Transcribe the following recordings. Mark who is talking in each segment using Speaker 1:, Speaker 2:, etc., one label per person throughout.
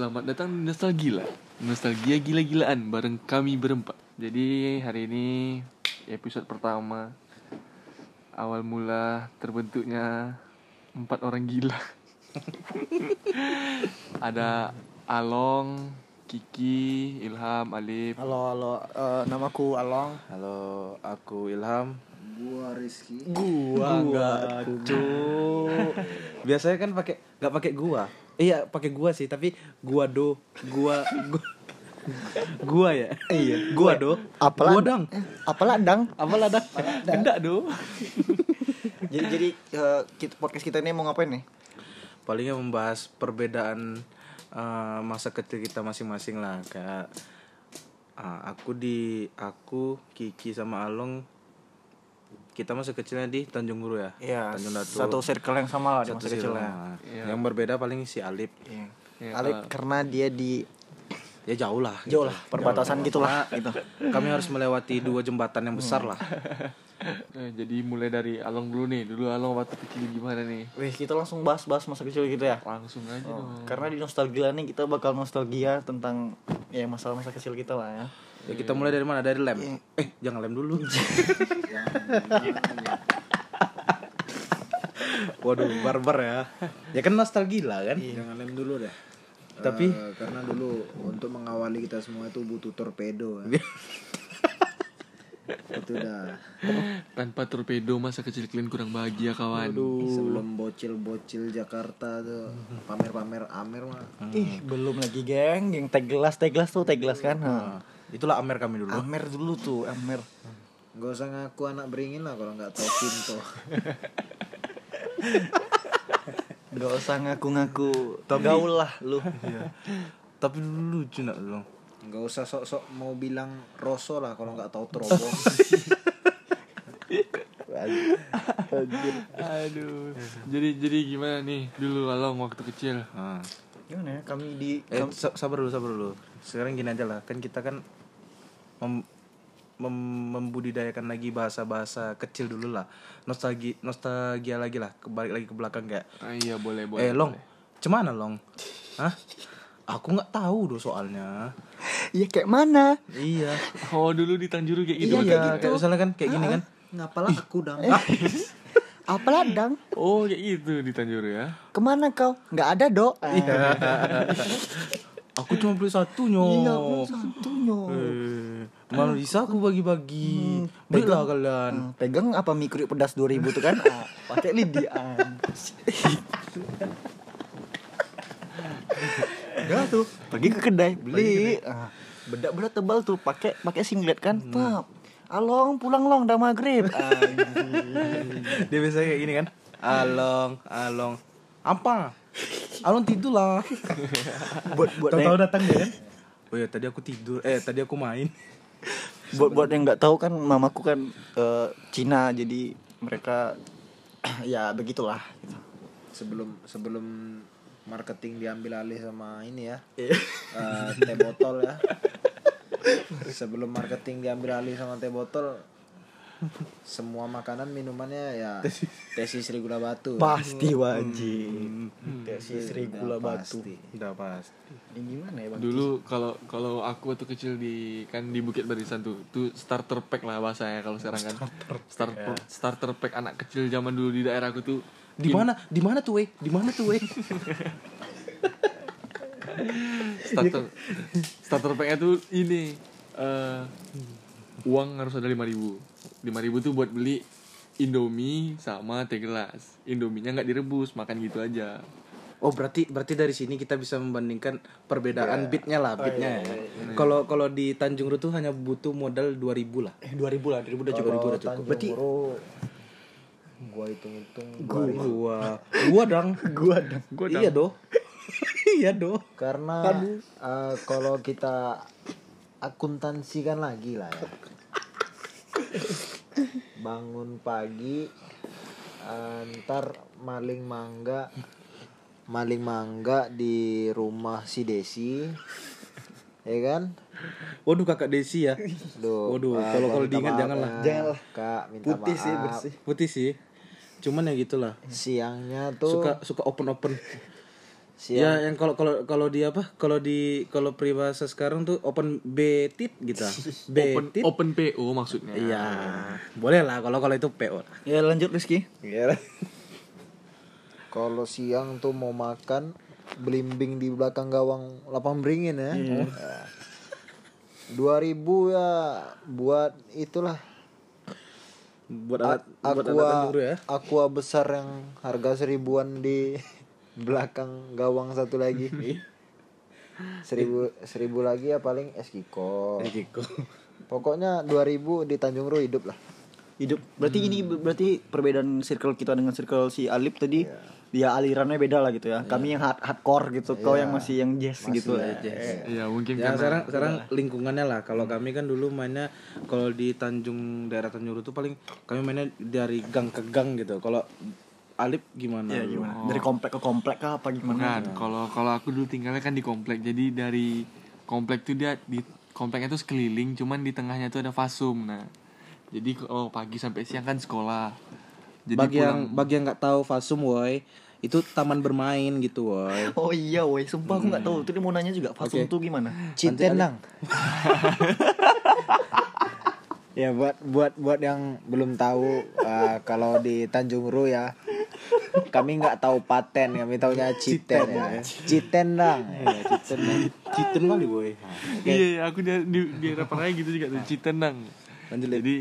Speaker 1: selamat datang di Nostalgia Nostalgia gila-gilaan bareng kami berempat Jadi hari ini episode pertama Awal mula terbentuknya empat orang gila Ada Along, Kiki, Ilham, Alif
Speaker 2: Halo, halo. Eh, namaku Along.
Speaker 3: Halo, aku Ilham.
Speaker 4: Gua Rizky.
Speaker 2: Gua enggak
Speaker 3: Cuk. Biasanya kan pakai nggak pakai gua. Iya, pakai gua sih, tapi gua do, gua gua, gua ya.
Speaker 2: Iya,
Speaker 3: Gua do.
Speaker 2: Apalah
Speaker 3: Gua dang.
Speaker 2: Apalah dang?
Speaker 3: Apalah dah.
Speaker 1: Enggak do
Speaker 2: jadi jadi eh, kita, podcast kita ini mau ngapain nih?
Speaker 3: Palingnya membahas perbedaan eh, masa kecil kita masing-masing lah kayak ah, aku di aku Kiki sama Along kita masa kecilnya di Tanjung Guru ya.
Speaker 2: Iya,
Speaker 3: Tanjung Datu.
Speaker 2: satu circle yang sama lah di
Speaker 3: Satu
Speaker 2: masa kecilnya.
Speaker 3: circle.
Speaker 1: Iya.
Speaker 3: Yang berbeda paling si Alip.
Speaker 2: Iya.
Speaker 1: Ya,
Speaker 2: Alip
Speaker 1: kalau-
Speaker 2: karena dia di
Speaker 3: Ya jauh lah.
Speaker 2: jauh lah perbatasan gitulah gitu.
Speaker 3: Kami harus melewati dua jembatan yang besar lah.
Speaker 1: Eh, Jadi mulai dari Along dulu nih Dulu Along waktu kecil gimana nih
Speaker 2: Wih, kita langsung bahas-bahas masa kecil gitu ya.
Speaker 1: Langsung aja
Speaker 2: Oh,
Speaker 1: dong
Speaker 2: karena di nostalgia nih kita bakal nostalgia tentang ya masalah-masa kecil kita lah ya.
Speaker 3: Ya kita mulai dari mana? Dari lem. Eh, jangan lem dulu. Waduh, barbar ya. Ya kan nostalgia lah kan.
Speaker 4: Jangan lem dulu deh.
Speaker 3: Tapi-
Speaker 4: Eh, karena dulu untuk mengawali kita semua itu butuh torpedo.
Speaker 3: Iya.
Speaker 4: Ya. itu udah
Speaker 1: Tanpa torpedo masa kecil kalian kurang bahagia kawan
Speaker 4: sebelum bocil-bocil Jakarta tuh pamer-pamer Amer mah.
Speaker 2: Ih, belum lagi geng, geng teh gelas, teh gelas tuh teh gelas kan. Ha.
Speaker 3: Itulah Amer kami dulu.
Speaker 2: Amer dulu tuh, Amer.
Speaker 4: Gak usah ngaku anak beringin lah kalau nggak tahu Pinto.
Speaker 2: Gak usah ngaku-ngaku gaul lah lu.
Speaker 3: Tapi dulu lucu nak dulu.
Speaker 4: Gak usah sok-sok mau bilang Rosso lah kalau nggak tahu Trobo.
Speaker 1: Aduh Jadi jadi gimana nih Dulu Along waktu kecil
Speaker 3: Nah.
Speaker 2: Gimana ya kami di
Speaker 3: Eh, sa- sabar dulu, sabar dulu. Sekarang gini aja lah, kan kita kan mem- mem- membudidayakan lagi bahasa-bahasa kecil dulu lah. Nostalgia, nostalgia lagi lah, kebalik lagi ke belakang kayak.
Speaker 1: ah, Iya boleh boleh
Speaker 3: eh, Long, cemana Long? Hah? Aku nggak tahu doh soalnya.
Speaker 2: Iya kayak mana?
Speaker 3: Iya.
Speaker 1: Oh dulu di Tanjuru kayak gitu
Speaker 3: Iya,
Speaker 4: kayak
Speaker 3: kayak,
Speaker 4: gitu.
Speaker 3: misalnya kan kayak gini kan.
Speaker 4: Ngapalah aku dang.
Speaker 2: Apalah dang?
Speaker 1: Oh kayak gitu di Tanjuru ya
Speaker 2: Ke mana kau? Nggak ada dok.
Speaker 3: Aku cuma beli satu nyo.
Speaker 2: Iya, satunya.
Speaker 3: Eh, mana bisa aku bagi-bagi. Belilah kalian.
Speaker 2: Hmm, pegang apa mie kurik pedas 2000 tuh kan? Ah, pakai lidian. Udah tuh, pergi ke kedai beli. Ah, bedak-bedak tebal tuh, pakai pakai singlet kan? Pak, along pulang long udah maghrib.
Speaker 3: Dia biasanya kayak gini kan. Along, along. Apa? Along tidur lah.
Speaker 2: buat buat
Speaker 3: Tahu-tahu
Speaker 2: yang,
Speaker 3: datang dia kan. Oh ya tadi aku tidur. Eh tadi aku main.
Speaker 2: Buat buat yang nggak tahu kan mamaku kan eh, Cina jadi mereka ya begitulah. Gitu.
Speaker 4: sebelum sebelum marketing diambil alih sama ini ya. Eh, teh botol ya. Sebelum marketing diambil alih sama teh botol semua makanan minumannya ya tesi Sri Gula Batu
Speaker 2: Pasti wajib. Desi Sri
Speaker 4: Udah
Speaker 2: Gula Batu.
Speaker 4: pasti.
Speaker 3: Udah pasti.
Speaker 2: Ini gimana ya bang?
Speaker 1: Dulu kalau kalau aku waktu kecil di kan di Bukit Barisan tuh tuh starter pack lah bahasanya kalau sekarang kan starter starter pack anak kecil zaman dulu di daerahku tuh
Speaker 3: Di mana? Di mana tuh, weh? Di mana tuh, weh?
Speaker 1: starter starter packnya tuh ini eh uang harus ada lima ribu lima ribu tuh buat beli Indomie sama teh gelas Indominya nggak direbus makan gitu aja
Speaker 3: Oh berarti berarti dari sini kita bisa membandingkan perbedaan bitnya lah bitnya ya. Kalau kalau di Tanjung Ru tuh hanya butuh modal 2000 lah.
Speaker 2: Eh 2000 lah, 2000 udah cukup.
Speaker 3: 2000 udah cukup. Berarti
Speaker 4: gua hitung-hitung
Speaker 3: gua gua dong.
Speaker 2: Gua dong.
Speaker 1: Gua
Speaker 3: iya doh. iya doh.
Speaker 4: karena eh, kalau kita akuntansikan lagi lah ya bangun pagi eh, ntar maling mangga maling mangga di rumah si Desi ya kan
Speaker 3: Waduh kakak Desi ya.
Speaker 4: Duh,
Speaker 3: Waduh,
Speaker 4: ah,
Speaker 3: kalau kalau diingat
Speaker 4: maaf
Speaker 3: janganlah.
Speaker 4: ya.
Speaker 2: Janganlah.
Speaker 4: kak minta
Speaker 2: Putih sih
Speaker 4: maaf.
Speaker 2: bersih.
Speaker 3: Putih sih. Cuman ya gitulah.
Speaker 4: siangnya tuh
Speaker 3: Suka suka open open.
Speaker 4: Siang.
Speaker 3: Ya yang kalau kalau kalau di apa? Kalau di kalau peribahasa sekarang tuh open betit gitu.
Speaker 1: open
Speaker 3: Betit.
Speaker 1: open PO maksudnya
Speaker 3: Iya. Boleh lah kalau kalau itu PO.
Speaker 2: Ya lanjut Rizky.
Speaker 4: Kalau siang tuh mau makan belimbing di belakang gawang lapang beringin ya. Dua ribu ya buat itulah
Speaker 3: Buat alat
Speaker 4: A-
Speaker 3: buat alat
Speaker 4: aqua
Speaker 3: Tanjung Ru ya.
Speaker 4: aqua besar yang harga seribuan di belakang gawang satu lagi. seribu seribu lagi ya paling es kiko.
Speaker 3: Kiko.
Speaker 4: Pokoknya dua ribu di Tanjung Ru hidup lah.
Speaker 2: Hidup. Berarti ini berarti perbedaan circle kita dengan circle si Alip tadi. Dia alirannya beda lah gitu ya. Kami yang hard hardcore gitu, kau yang masih yang jazz gitu lah.
Speaker 1: Iya mungkin
Speaker 3: Ya
Speaker 1: karena
Speaker 3: sekarang sekarang lingkungannya lah. Kalau kami kan dulu mainnya kalau di Tanjung daerah Tanjung Ru tuh paling kami mainnya dari gang ke gang gitu. Kalau Alip gimana?
Speaker 2: Ya, gimana? Dari komplek ke komplek kah apa gimana?
Speaker 1: Bukan, kalau kalau aku dulu tinggalnya kan di komplek. Jadi dari komplek tuh dia di kompleknya tuh sekeliling, cuman di tengahnya tuh ada fasum. Nah, jadi kalau pagi sampai siang kan sekolah. Jadi
Speaker 3: bagi yang
Speaker 1: pulang
Speaker 3: bagi yang nggak tahu Fasum woi itu taman bermain gitu woi
Speaker 2: Oh iya, woi, sumpah aku nggak tahu. Tadi mau nanya juga, Fasum tuh gimana?
Speaker 4: Citenang. ya buat buat buat yang belum tahu eh, kalau di Tanjung Ru ya kami nggak tahu paten kami taunya citen ya citenang
Speaker 3: Citen Citen kali woi
Speaker 1: Iya, iya, aku di di, di Paraya gitu juga tuh.
Speaker 3: Lanjut, Lip.
Speaker 1: Jadi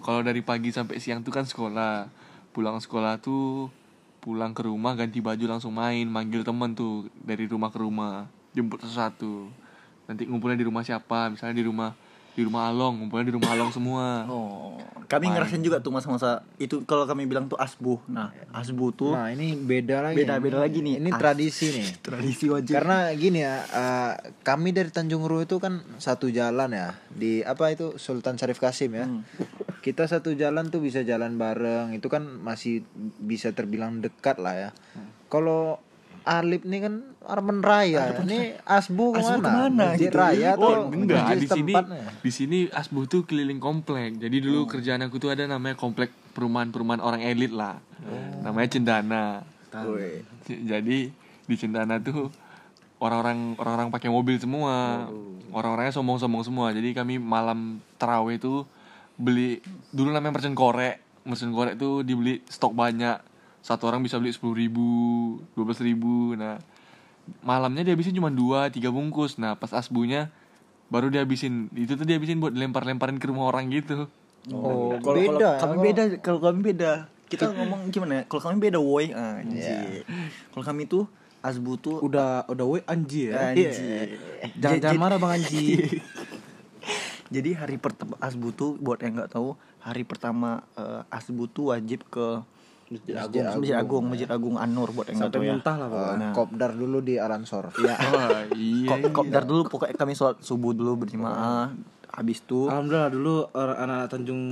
Speaker 1: kalau dari pagi sampai siang tuh kan sekolah. Pulang sekolah tuh pulang ke rumah ganti baju langsung main, manggil temen tuh dari rumah ke rumah, jemput sesuatu. Nanti ngumpulnya di rumah siapa? Misalnya di rumah di rumah Along, ngumpulnya di rumah Along semua.
Speaker 2: Oh, kami ngerasain juga tuh masa-masa itu kalau kami bilang tuh asbuh. Nah, asbuh tuh
Speaker 4: nah ini beda lagi
Speaker 2: beda-beda lagi nih.
Speaker 4: ini
Speaker 2: As-
Speaker 4: tradisi nih
Speaker 2: tradisi wajib.
Speaker 4: karena gini ya eh, kami dari Tanjung Ru itu kan satu jalan ya di apa itu Sultan Syarif Kasim ya kita satu jalan tuh bisa jalan bareng itu kan masih bisa terbilang dekat lah ya kalau Alip nih kan Armen Raya ini Asbu
Speaker 2: Asbu
Speaker 4: ke
Speaker 2: mana?
Speaker 4: ke mana Masjid
Speaker 2: gitu?
Speaker 4: Raya
Speaker 1: Oh,
Speaker 4: tuh
Speaker 1: enggak,
Speaker 4: masjid
Speaker 1: di sini di sini Asbuh tuh keliling komplek. Jadi dulu kerjaan aku tuh ada namanya komplek perumahan-perumahan orang elit lah. Namanya Cendana. J- Jadi di Cendana tuh orang-orang orang-orang pakai mobil semua. Orang-orangnya sombong-sombong semua. Jadi kami malam tarawih tuh beli dulu namanya merchant korek. Merchant korek tuh dibeli stok banyak. Satu orang bisa beli sepuluh ribu, dua belas ribu. Nah malamnya dihabisin cuma dua tiga bungkus. Nah pas asbunya baru dihabisin. Itu tuh dihabisin buat dilempar-lemparin ke rumah orang gitu.
Speaker 4: Oh,
Speaker 2: Kalau kalau
Speaker 4: beda.
Speaker 2: kami
Speaker 4: Kalau-
Speaker 2: beda, kalau kami beda. Kita ngomong gimana ya? Kalau kami beda woi, anjir. Kalau kami tuh asbuh tuh
Speaker 3: udah udah woi anji ya
Speaker 2: Anjir.
Speaker 3: jangan
Speaker 2: Jadi-
Speaker 3: jangan marah bang anji
Speaker 2: Jadi hari pertama asbu tuh buat yang nggak tahu, hari pertama eh, asbu tuh wajib ke
Speaker 3: Masjid
Speaker 2: Masjid Agung, Masjid Agung, Masjid Agung Anur buat yang
Speaker 3: sampai
Speaker 2: tahu ya.
Speaker 3: muntah lah
Speaker 4: Eh,
Speaker 3: pokoknya
Speaker 4: kopdar dulu di Alansor.
Speaker 2: Ya,
Speaker 1: Wah, iya.
Speaker 2: kop,
Speaker 1: iya.
Speaker 2: kopdar dulu pokoknya kami sholat subuh dulu berjamaah. Habis tuh
Speaker 3: Alhamdulillah dulu orang anak Tanjung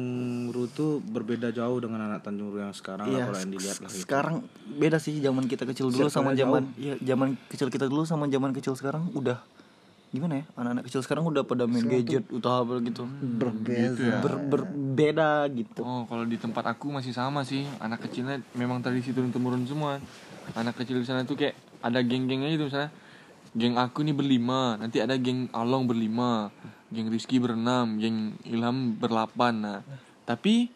Speaker 3: Ru tuh berbeda jauh dengan anak Tanjung Ru yang sekarang lah
Speaker 2: Iya,
Speaker 3: kalau yang dilihat lah gitu.
Speaker 2: sekarang beda sih zaman kita kecil dulu sama
Speaker 3: Circle-nya
Speaker 2: zaman iya zaman kecil kita dulu sama zaman kecil sekarang udah gimana ya anak-anak kecil sekarang udah pada main gadget utah apa gitu
Speaker 4: Berbeda.
Speaker 2: Ber- berbeda gitu
Speaker 1: Oh, kalau di tempat aku masih sama sih. Anak kecilnya memang tradisi turun temurun semua. Anak kecil di sana tuh kayak ada geng-gengnya gitu misalnya. Geng aku nih berlima, nanti ada geng Along berlima, geng Rizky berenam, geng Ilham berlapan. Nah, tapi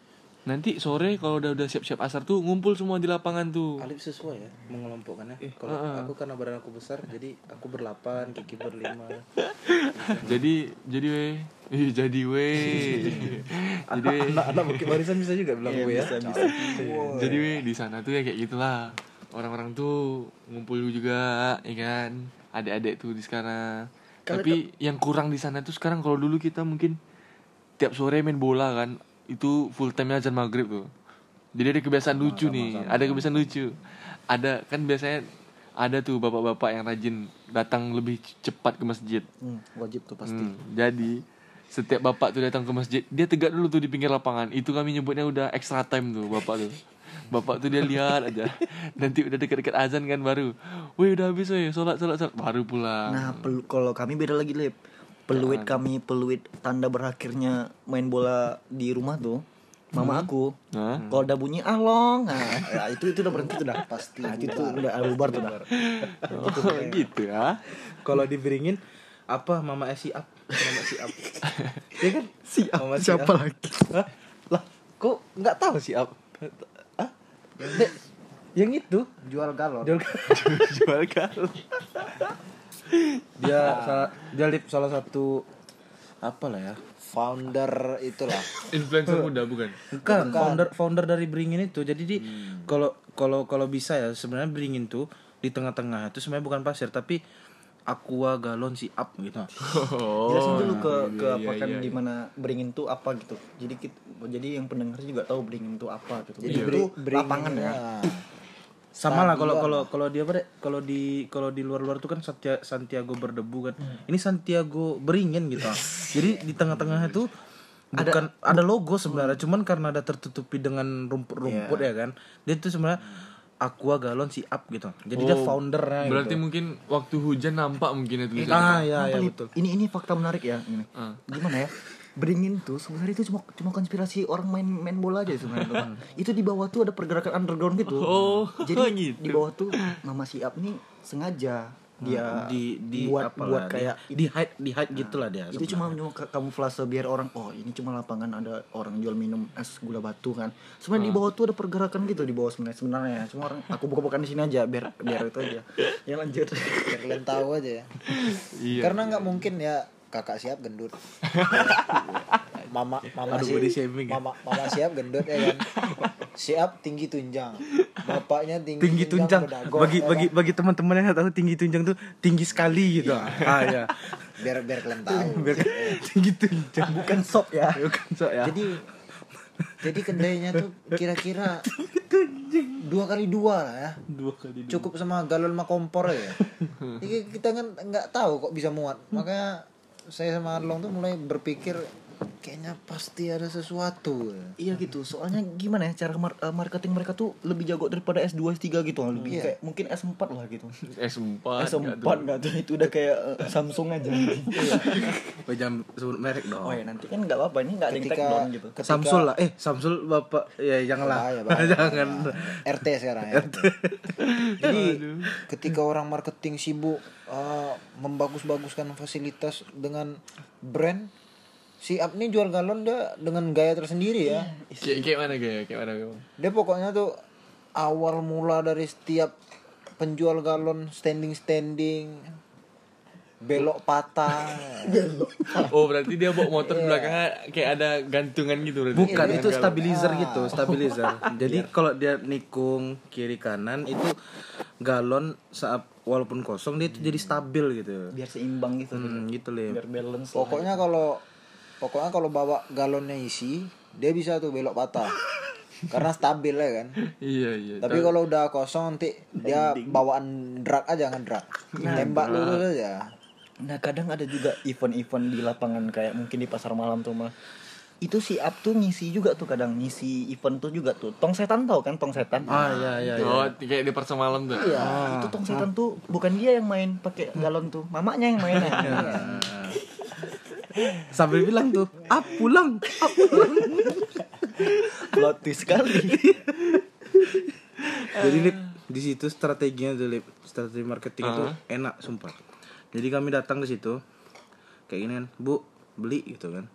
Speaker 1: nanti sore kalau udah udah siap-siap asar tuh ngumpul semua di lapangan tuh.
Speaker 3: Alif sesuai ya mengelompokkannya. Kalau aku karena badan aku besar, jadi aku berlapan, Kiki berlima.
Speaker 1: Jadi jadi weh, Ih, jadi weh. jadi weh.
Speaker 3: Anak bukit barisan bisa juga bilang gue ya.
Speaker 1: Jadi weh di sana tuh ya kayak gitulah. Orang-orang tuh ngumpul juga, ya kan. Adik-adik tuh di sekarang. Tapi yang kurang di sana tuh sekarang kalau dulu kita mungkin tiap sore main bola kan, itu full time azan maghrib tuh. Jadi ada kebiasaan lucu nih, ada kebiasaan lucu. Ada kan biasanya ada tuh bapak-bapak yang rajin datang lebih cepat ke masjid.
Speaker 2: Hmm, wajib tuh pasti
Speaker 1: Hmm, jadi setiap bapak tuh datang ke masjid, dia tegak dulu tuh di pinggir lapangan. Itu kami nyebutnya udah extra time tuh bapak tuh. Bapak tuh dia lihat aja. Nanti udah dekat-dekat azan kan baru. Wih udah habis weh, sholat sholat sholat baru pulang.
Speaker 2: nah kalau kami beda lagi lip peluit kami peluit tanda berakhirnya main bola di rumah tuh mama aku.
Speaker 1: Hah?
Speaker 2: Kalau udah bunyi along, nah, ya itu itu udah berhenti tuh dah pasti. Nah, itu tuh udah bubar tuh dah.
Speaker 1: Oh, gitu ya.
Speaker 3: Kalau dibiringin apa mama si up, mama si up. ya kan?
Speaker 2: Si
Speaker 3: Mama si
Speaker 2: siapa lagi?
Speaker 3: Hah? Lah, kok nggak tahu si up? Hah? Dek, yang itu
Speaker 4: Jual galon.
Speaker 3: jual jual galon. Dia salah, dia lip salah satu apa lah ya?
Speaker 4: Founder itulah.
Speaker 1: Influencer muda bukan?
Speaker 3: Bukan, founder founder dari Beringin itu. Jadi di kalau kalau kalau bisa ya sebenarnya Beringin tuh di tengah-tengah itu sebenarnya bukan pasir tapi aqua galon si up gitu.
Speaker 1: Oh.
Speaker 2: Jelasin dulu ke ke
Speaker 1: iya,
Speaker 2: apa kan
Speaker 1: iya,
Speaker 2: di mana beringin tuh apa gitu. Jadi kita, jadi yang pendengar juga tahu beringin tuh apa gitu. Jadi
Speaker 4: Beri-
Speaker 2: itu
Speaker 4: beri-
Speaker 2: lapangan ya.
Speaker 3: Sama lah kalau kalau kalau dia apa? Kalau di kalau di luar-luar tuh kan Santia- Santiago berdebu kan. Ini Santiago beringin gitu. Jadi di tengah-tengah itu bukan ada, logo sebenarnya, cuman karena ada tertutupi dengan rumput-rumput ya kan. Dia tuh sebenarnya aqua galon si up gitu. Jadi dia
Speaker 1: Oh,
Speaker 3: foundernya
Speaker 1: Berarti
Speaker 3: gitu.
Speaker 1: mungkin waktu hujan nampak mungkin ya tulisannya.
Speaker 3: Ah ya ya betul.
Speaker 2: Ini ini fakta menarik ya ini.
Speaker 1: Ah.
Speaker 2: Gimana ya? Beringin tuh sebenarnya itu cuma cuma konspirasi orang main main bola aja sebenarnya itu di bawah tuh ada pergerakan underground gitu.
Speaker 1: Oh,
Speaker 2: Jadi
Speaker 1: gitu.
Speaker 2: di bawah tuh Mama Siap nih sengaja dia
Speaker 3: di di
Speaker 2: buat
Speaker 3: apa
Speaker 2: buat kayak
Speaker 3: di, di hide di hide gitulah dia.
Speaker 2: itu cuma cuma ka- kamuflase biar orang oh ini cuma lapangan ada orang jual minum es gula batu kan sebenarnya di bawah tuh ada pergerakan gitu di bawah sebenarnya sebenarnya cuma orang aku buka-bukaan di sini aja biar biar itu aja ya lanjut
Speaker 4: biar kalian tahu aja ya.
Speaker 1: Iya.
Speaker 4: Karena nggak mungkin ya kakak siap gendut. mama mama
Speaker 3: Aduh,
Speaker 4: si-
Speaker 3: shaming ya.
Speaker 4: mama mama siap gendut ya kan. Siap tinggi tunjang. Bapaknya tinggi,
Speaker 3: tinggi tunjang
Speaker 4: bedagong,
Speaker 3: bagi
Speaker 4: ya
Speaker 3: bagi
Speaker 4: kan?
Speaker 3: bagi teman-teman yang tahu tinggi tunjang tuh tinggi sekali gitu ah ya
Speaker 4: biar biar kalian tahu.
Speaker 3: biar tinggi tunjang
Speaker 2: bukan sop ya
Speaker 3: bukan so ya
Speaker 4: Jadi jadi kedainya tuh kira-kira dua kali dua lah ya.
Speaker 3: dua kali
Speaker 4: Cukup sama galon sama kompor ya. Jadi kita kan nggak tahu kok bisa muat. Makanya saya sama Arlong tuh mulai berpikir kayaknya pasti ada sesuatu.
Speaker 2: iya gitu soalnya gimana ya cara mar- eh, marketing mereka tuh lebih jago daripada S2 S3 gitu lebih
Speaker 4: Iya.
Speaker 2: kayak mungkin S4 lah gitu
Speaker 1: S4.
Speaker 2: S4
Speaker 1: nggak tuh?
Speaker 2: nggak tuh itu udah kayak eh, Samsung aja
Speaker 3: Oh, jangan sebut merek dong
Speaker 2: oh ya nanti kan nggak apa-apa ini nggak ada yang take
Speaker 4: Ketika,
Speaker 2: down gitu
Speaker 4: ketika
Speaker 3: Samsul lah eh Samsul bapak ya janganlah
Speaker 4: Bahaya, bahaya.
Speaker 3: jangan
Speaker 4: RT sekarang ya. Jadi ketika orang marketing sibuk uh, membagus-baguskan fasilitas dengan brand si Up nih jual galon dia dengan gaya tersendiri ya.
Speaker 1: Kayak kayak mana kayak kayak mana kayak?
Speaker 4: Dia pokoknya tuh awal mula dari setiap penjual galon standing standing belok patah.
Speaker 1: Oh berarti dia bawa motor belakangnya kayak ada gantungan gitu berarti.
Speaker 3: bukan
Speaker 1: Iya,
Speaker 3: itu
Speaker 1: kalau-
Speaker 3: stabilizer gitu stabilizer. Jadi kalau dia nikung kiri kanan itu galon saat walaupun kosong dia itu jadi stabil gitu.
Speaker 2: Biar seimbang gitu.
Speaker 3: Hmm, gitu lih
Speaker 2: biar balance.
Speaker 4: Pokoknya kalau pokoknya kalau bawa galonnya isi, dia bisa tuh belok patah. Karena stabil ya kan.
Speaker 1: Iya iya.
Speaker 4: Tapi kalau udah kosong nanti dia bawaan drag aja kan drag. Tembak dulu aja.
Speaker 2: Nah kadang ada juga event-event di lapangan kayak mungkin di pasar malam tuh mah itu si Up tuh ngisi juga tuh kadang ngisi event tuh juga tuh tong setan tau kan tong setan
Speaker 3: ah ya ya ya
Speaker 1: Oh kayak di pasar malam tuh.
Speaker 2: Iya, itu tong setan tuh bukan dia yang main pakai galon tuh, mamanya yang main ya.
Speaker 3: sambil bilang tuh ah pulang. Ah pulang
Speaker 2: Plot twist sekali.
Speaker 3: jadi Lip, di situ strateginya tuh Lip. strategi marketing itu
Speaker 1: Ah.
Speaker 3: enak sumpah. Jadi kami datang ke situ kayak gini kan bu beli gitu kan.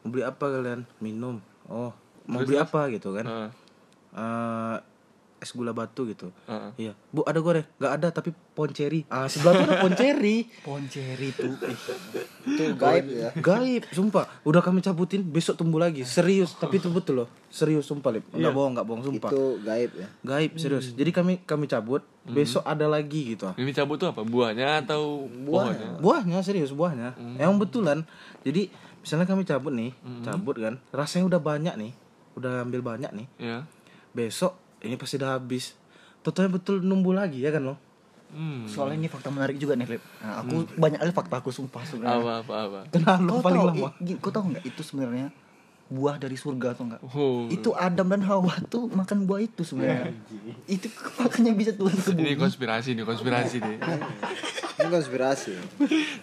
Speaker 3: Mau beli apa kalian? Minum. Oh mau beli apa? gitu kan.
Speaker 1: Ah,
Speaker 3: Eh, es gula batu gitu.
Speaker 1: Ah.
Speaker 3: iya. Bu ada goreng? Nggak ada tapi ponceri. Ah sebelah tuh ada ponceri.
Speaker 2: Ponceri tuh. ih.
Speaker 4: Itu gaib. ya.
Speaker 3: gaib sumpah. Udah kami cabutin besok tumbuh lagi. Serius tapi itu betul loh. Serius sumpah lip. Nggak bohong nggak bohong sumpah.
Speaker 4: Itu gaib ya.
Speaker 3: gaib serius. Jadi kami kami cabut besok ada lagi gitu.
Speaker 1: Ini cabut tuh apa? Buahnya atau pohonnya?
Speaker 3: buahnya serius buahnya. Emang betulan. Jadi misalnya kami cabut nih cabut kan rasanya udah banyak nih. Udah ambil banyak nih.
Speaker 1: Ya.
Speaker 3: besok ini pasti udah habis Totalnya betul numbuh lagi ya kan lo
Speaker 1: Hmm.
Speaker 2: Soalnya ini fakta menarik juga nih, Lip. Nah, aku banyak kali fakta aku sumpah sebenarnya.
Speaker 1: Apa apa apa.
Speaker 3: kenal lo
Speaker 2: Kau
Speaker 3: paling
Speaker 2: tahu,
Speaker 3: lama
Speaker 2: i- kau tahu nggak itu sebenarnya buah dari surga atau enggak?
Speaker 1: Oh.
Speaker 2: Itu Adam dan Hawa tuh makan buah itu sebenarnya. itu makanya bisa turun ke
Speaker 1: Ini
Speaker 2: bumi.
Speaker 1: konspirasi nih, konspirasi nih.
Speaker 4: Ini konspirasi.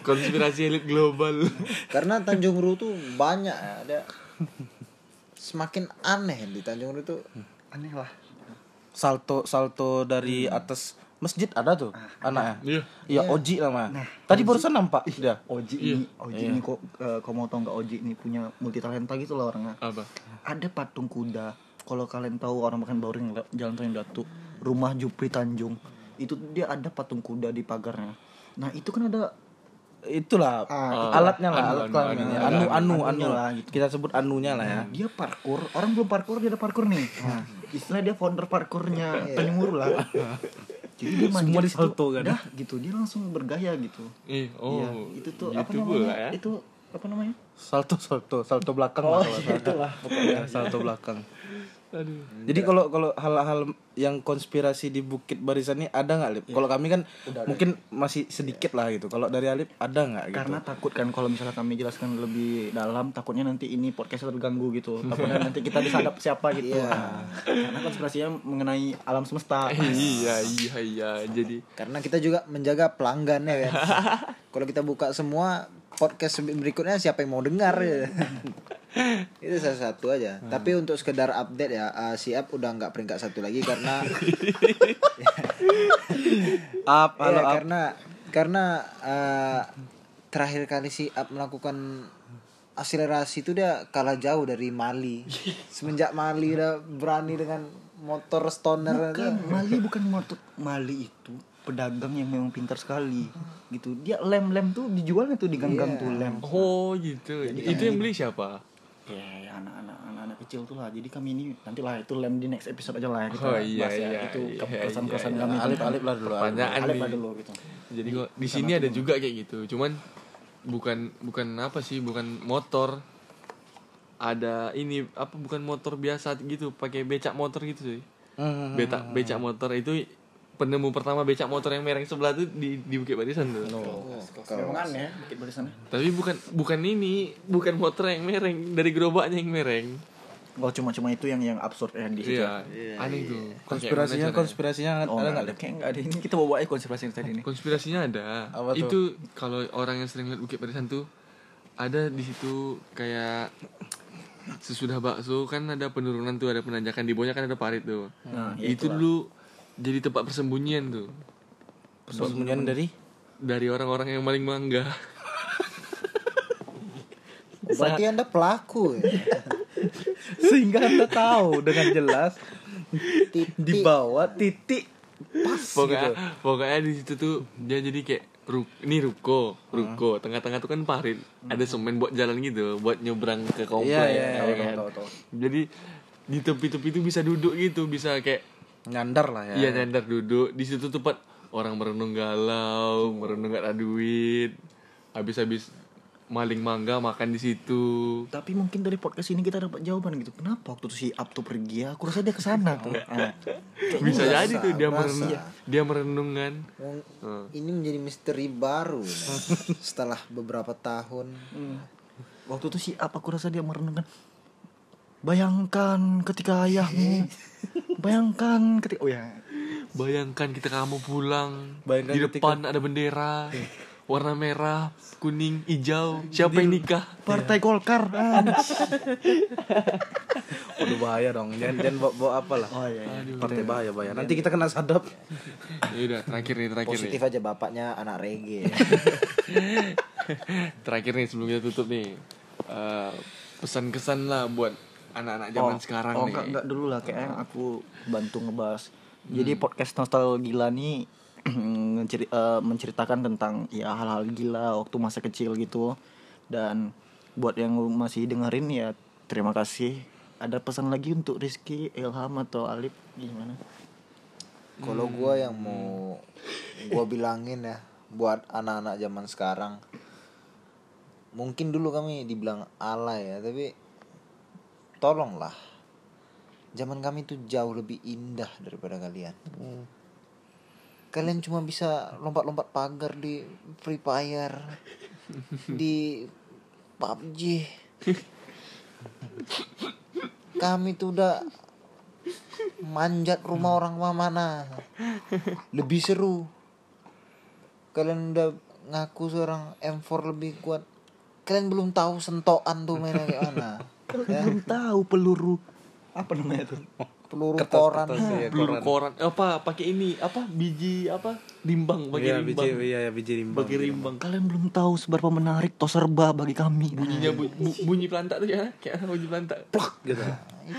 Speaker 1: konspirasi elit global.
Speaker 4: Karena Tanjung Ru tuh banyak ya. Ada semakin aneh di Tanjung Ru itu
Speaker 2: Aneh lah.
Speaker 3: Salto salto dari atas masjid ada tuh anaknya.
Speaker 1: Iya.
Speaker 3: iya Oji namanya tadi barusan nampak dia.
Speaker 2: Oji ini, Oji ini kok eh, kau mau tau nggak Oji ini punya multi talenta gitu loh orangnya.
Speaker 1: Apa?
Speaker 2: Ada patung kuda. Kalau kalian tahu orang makan bauring Jalan Tanjung Datu, rumah Jupri Tanjung, itu dia ada patung kuda di pagarnya. Nah itu kan ada
Speaker 3: itulah
Speaker 2: Ah,
Speaker 3: alatnya lah
Speaker 1: anu,
Speaker 3: alat
Speaker 1: anu,
Speaker 3: kelaminnya.
Speaker 1: anu,
Speaker 3: anu anu anu,
Speaker 2: anunya lah, gitu.
Speaker 3: kita sebut anunya lah ya.
Speaker 2: Dia parkur. Orang belum parkur dia ada parkur nih. Nah, istilah dia founder parkurnya Tanjung Uru lah jadi dia manjat
Speaker 3: Semua
Speaker 2: itu,
Speaker 3: disalto kan?
Speaker 2: dah gitu dia langsung bergaya gitu
Speaker 1: Eh, oh.
Speaker 2: Iya, itu tuh apa
Speaker 1: gitu
Speaker 2: namanya
Speaker 1: pula ya.
Speaker 2: itu apa namanya
Speaker 3: salto salto salto belakang
Speaker 2: oh
Speaker 3: lah kalau salto.
Speaker 2: itulah
Speaker 3: Ya, salto belakang
Speaker 1: Aduh.
Speaker 3: jadi kalau kalau hal-hal yang konspirasi di Bukit Barisan ini ada nggak Lip? Kalau kami kan mungkin masih sedikit lah gitu. Kalau dari Alip ada nggak gitu?
Speaker 2: karena takut kan kalau misalnya kami jelaskan lebih dalam takutnya nanti ini podcastnya terganggu gitu takutnya nanti kita disadap siapa gitu Nah, karena konspirasinya mengenai alam semesta
Speaker 1: iya, iya, iya. Jadi
Speaker 4: karena kita juga menjaga pelanggan ya kan. Kalau kita buka semua podcast berikutnya siapa yang mau dengar ya. itu salah satu aja. Tapi untuk sekedar update ya, uh, si App udah nggak peringkat satu lagi karena
Speaker 3: Up,
Speaker 4: Iya,
Speaker 3: halo up.
Speaker 4: karena karena uh, terakhir kali si App melakukan akselerasi itu dia kalah jauh dari Mali. Semenjak Mali udah berani dengan motor stoner.
Speaker 2: Bukan, Mali bukan motor Mali itu pedagang yang memang pintar sekali gitu dia lem-lem tuh dijualnya tuh di gang-gang
Speaker 4: Iya.
Speaker 2: tuh lem
Speaker 1: oh gitu. itu yang beli siapa?
Speaker 2: ya ya, anak-anak anak-anak kecil tuh lah jadi kami ini nanti lah itu lem di next episode aja lah kita
Speaker 1: Oh, iya,
Speaker 2: bahas ya
Speaker 1: iya,
Speaker 2: itu
Speaker 1: iya,
Speaker 2: keresahan-keresahan
Speaker 1: iya,
Speaker 2: kami
Speaker 3: Alip Alip lah dulu. Alip.
Speaker 2: Alip lah dulu gitu
Speaker 1: Jadi kok di sini ada juga kayak gitu. Cuman bukan bukan apa sih, bukan motor. Ada ini apa bukan motor biasa gitu, pakai becak motor gitu sih.
Speaker 3: Hmm.
Speaker 1: Beta becak motor itu penemu pertama becak motor yang mereng sebelah tuh di di Bukit Barisan tuh.
Speaker 2: memang aneh bukit barisannya
Speaker 1: Tapi bukan bukan ini, bukan motor yang mereng, dari gerobaknya yang mereng.
Speaker 2: oh cuma cuma itu yang yang absurd yang di situ
Speaker 1: Iya, aneh tuh.
Speaker 3: Konspirasinya
Speaker 1: Kayak mana caranya?
Speaker 3: konspirasinya
Speaker 2: oh
Speaker 3: ada
Speaker 2: nggak
Speaker 3: nggak?
Speaker 2: ada. Kayak nggak ada ini. Kita bawa aja konspirasi yang tadi nih
Speaker 1: konspirasinya ada.
Speaker 3: Apa tuh?
Speaker 1: itu kalau orang yang sering lihat bukit barisan tuh ada di situ kayak sesudah bakso kan ada penurunan tuh ada penanjakan. Di bawahnya kan ada parit tuh.
Speaker 2: Nah ya
Speaker 1: itu dulu jadi tempat persembunyian tuh
Speaker 3: Persembunyian dari
Speaker 1: dari orang-orang yang maling mangga
Speaker 4: Berarti Anda pelaku ya.
Speaker 3: sehingga anda tahu dengan jelas
Speaker 4: Titik.
Speaker 3: di bawah titik pas
Speaker 1: pokoknya
Speaker 3: gitu.
Speaker 1: pokoknya di situ tuh dia jadi kayak ru ini ruko ruko tengah-tengah tuh kan parit ada semen buat jalan gitu buat nyebrang ke komplek
Speaker 3: iya,
Speaker 1: ya
Speaker 3: iya,
Speaker 1: kan?
Speaker 2: tahu, tahu.
Speaker 1: jadi di tepi-tepi itu bisa duduk gitu bisa kayak
Speaker 3: nyandar lah ya.
Speaker 1: Iya nyandar duduk di situ tempat orang merenung galau, merenung gak ada duit, habis-habis maling mangga makan di situ.
Speaker 2: tapi mungkin dari podcast ini kita dapat jawaban gitu kenapa waktu itu si Ab tuh pergi ya aku rasa dia ke sana tuh Ah.
Speaker 1: Bisa
Speaker 4: Berasa,
Speaker 1: jadi tuh dia merenung, dia merenung kan. Hmm.
Speaker 4: Ini menjadi misteri baru ya. setelah beberapa tahun.
Speaker 2: waktu itu si Ab aku rasa dia merenungkan bayangkan ketika ayahmu bayangkan ketika oh ya
Speaker 1: Bayangkan kita kamu pulang,
Speaker 3: Bayangkan
Speaker 1: di
Speaker 3: ketika-
Speaker 1: depan ada bendera warna merah, kuning, hijau. Siapa yang nikah?
Speaker 2: partai Golkar ah.
Speaker 3: Waduh bahaya dong. Jangan jangan bawa, bawa apa lah.
Speaker 2: oh iya, iya.
Speaker 3: Partai bahaya bahaya. Nanti kita kena sadap.
Speaker 1: Ya udah, terakhir nih, terakhir nih.
Speaker 4: Positif aja bapaknya anak reggae.
Speaker 1: Terakhir nih sebelum kita tutup nih. Eh, pesan-kesan lah buat anak-anak zaman sekarang
Speaker 2: oh,
Speaker 1: nih.
Speaker 2: enggak, enggak dulu lah kayak aku bantu ngebahas. Jadi podcast nostalgia nih menceri- eh, menceritakan tentang ya hal-hal gila waktu masa kecil gitu. Dan buat yang masih dengerin ya terima kasih. Ada pesan lagi untuk Rizky Ilham atau Alip? Gimana?
Speaker 4: Kalau gua yang mau gua bilangin ya buat anak-anak zaman sekarang. Mungkin dulu kami dibilang alay ya tapi tolonglah. Zaman kami tuh jauh lebih indah daripada kalian. Kalian cuma bisa lompat-lompat pagar di Free Fire di PUBG kami tuh udah manjat rumah orang mana. Lebih seru. Kalian udah ngaku seorang M4 lebih kuat. Kalian belum tahu sentokan tuh mainnya kayak mana
Speaker 2: Kalau belum tahu peluru apa namanya tuh?
Speaker 4: peluru
Speaker 3: Kertas-
Speaker 4: koran
Speaker 3: kertas, iya,
Speaker 1: Peluru
Speaker 3: koran.
Speaker 1: koran apa pakai ini apa biji apa rimbang pakai
Speaker 3: Iya,
Speaker 1: rimbang
Speaker 3: biji, iya, iya, biji rimbang.
Speaker 1: pakai rimbang
Speaker 2: Kalian belum tahu seberapa menarik toserba bagi kami.
Speaker 1: bunyinya bu- bu- bunyi pelantak tuh ya kayak bunyi pelantak plak gitu
Speaker 4: itu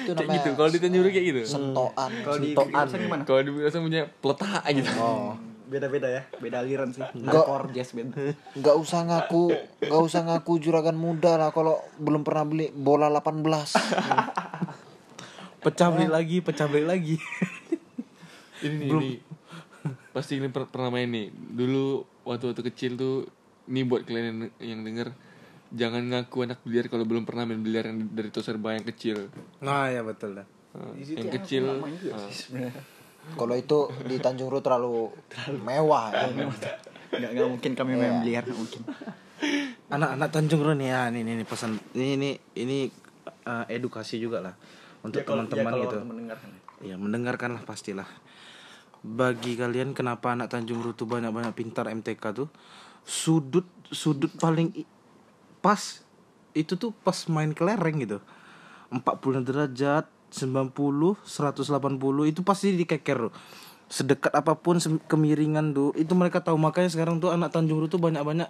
Speaker 1: kayak
Speaker 4: namanya
Speaker 1: gitu kalau di Tanjung Priok kayak gitu
Speaker 4: sentoan
Speaker 2: Kalau di
Speaker 1: Sentoan.
Speaker 2: Kekerasan gimana?
Speaker 1: kalau di biasa punya peletak gitu
Speaker 4: oh
Speaker 2: Beda-beda ya, beda aliran sih.
Speaker 4: Enggak.
Speaker 2: Hardcore jazz band.
Speaker 4: nggak usah ngaku nggak usah ngaku juragan muda lah kalau belum pernah beli bola 18
Speaker 3: Pecah beli lagi, pecah beli lagi.
Speaker 1: ini nih ini pasti kalian per- pernah main nih dulu waktu waktu kecil tuh ini buat kalian yang, yang denger jangan ngaku anak biliar kalau belum pernah main biliar yang dari toserba yang kecil
Speaker 3: Nah, ya betul dah.
Speaker 1: Yang kecil
Speaker 4: kalau itu di Tanjung Ru terlalu mewah ya.
Speaker 2: Enggak enggak mungkin kami main biliar, nggak mungkin.
Speaker 3: Anak-anak Tanjung Ru nih ya, ini ini, pesan ini ini ini eh, edukasi juga lah untuk
Speaker 2: Ya, kalau-
Speaker 3: teman-teman
Speaker 2: ya,
Speaker 3: gitu.
Speaker 2: mendengarkan.
Speaker 3: Ya mendengarkanlah pastilah. Bagi kalian kenapa anak Tanjung Ru tuh banyak-banyak pintar MTK tuh sudut sudut paling pas itu tuh pas main kelereng gitu. 40 derajat, 90, 180 itu pasti dikeker tuh. Sedekat apa pun kemiringan tuh itu mereka tahu makanya sekarang tuh anak Tanjung Ru tuh banyak-banyak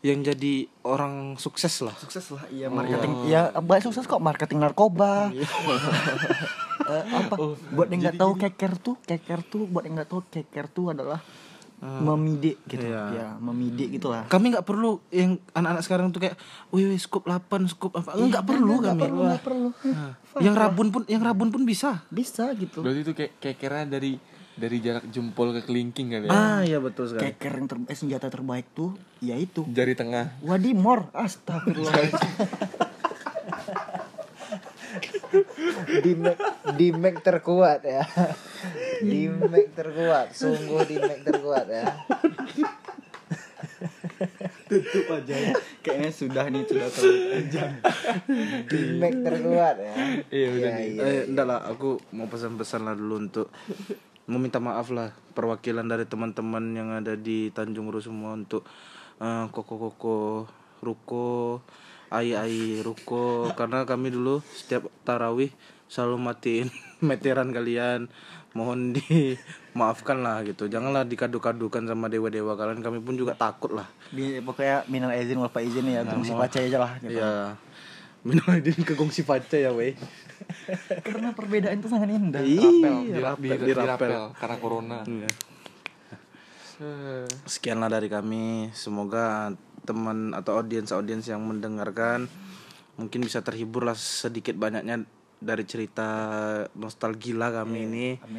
Speaker 3: yang jadi orang sukses lah.
Speaker 2: Sukses lah, iya marketing. Ya, banyak sukses kok marketing narkoba. Eh, apa? buat yang nggak tahu keker tuh, keker tuh buat yang nggak tahu keker tuh adalah memidik gitu.
Speaker 3: Iya.
Speaker 2: Ya, memidik gitu lah.
Speaker 3: Kami nggak perlu yang anak-anak sekarang tuh kayak, wih, wih scoop 8, scoop apa. Enggak perlu kami.
Speaker 2: perlu, nggak perlu.
Speaker 3: Nah, yang rabun pun yang rabun pun bisa.
Speaker 2: Bisa gitu.
Speaker 1: berarti itu kayak kayak kira dari dari jarak jempol ke kelingking kali ya
Speaker 3: Ah, iya betul sekali.
Speaker 2: Keker yang ter- eh, senjata terbaik tuh yaitu
Speaker 1: jari tengah
Speaker 2: Wadimor. Astagfirullah.
Speaker 4: di Mac di Mac terkuat ya di Mac terkuat sungguh di Mac terkuat ya
Speaker 2: Tutup aja ya. Kayaknya sudah nih sudah terlalu panjang.
Speaker 4: di Mac terkuat ya
Speaker 1: iya udah nih
Speaker 3: Eh, enggak lah, aku mau pesan-pesan lah dulu untuk meminta maaf lah perwakilan dari teman-teman yang ada di Tanjung Ru semua untuk eh, koko-koko ruko, ai-ai ruko karena kami dulu setiap tarawih selalu matiin meteran kalian. Mohon dimaafkan lah gitu. Janganlah dikadu-kadukan sama dewa-dewa kalian. Kami pun juga takut lah.
Speaker 2: Di, pokoknya minal izin wal faizin ya, gengsi baca aja lah gitu.
Speaker 3: Ya. Minal aidin ke gongsi paca ya, weh.
Speaker 2: Karena perbedaan itu sangat indah.
Speaker 1: di,
Speaker 3: Iya,
Speaker 1: di,
Speaker 3: rapel,
Speaker 1: di
Speaker 3: dirapel.
Speaker 1: rapel karena corona
Speaker 3: Iya.
Speaker 1: Eh,
Speaker 3: Sekianlah dari kami. Semoga teman atau audiens-audiens yang mendengarkan mungkin bisa terhibur lah sedikit banyaknya dari cerita nostalgia kami ini.
Speaker 2: Amin.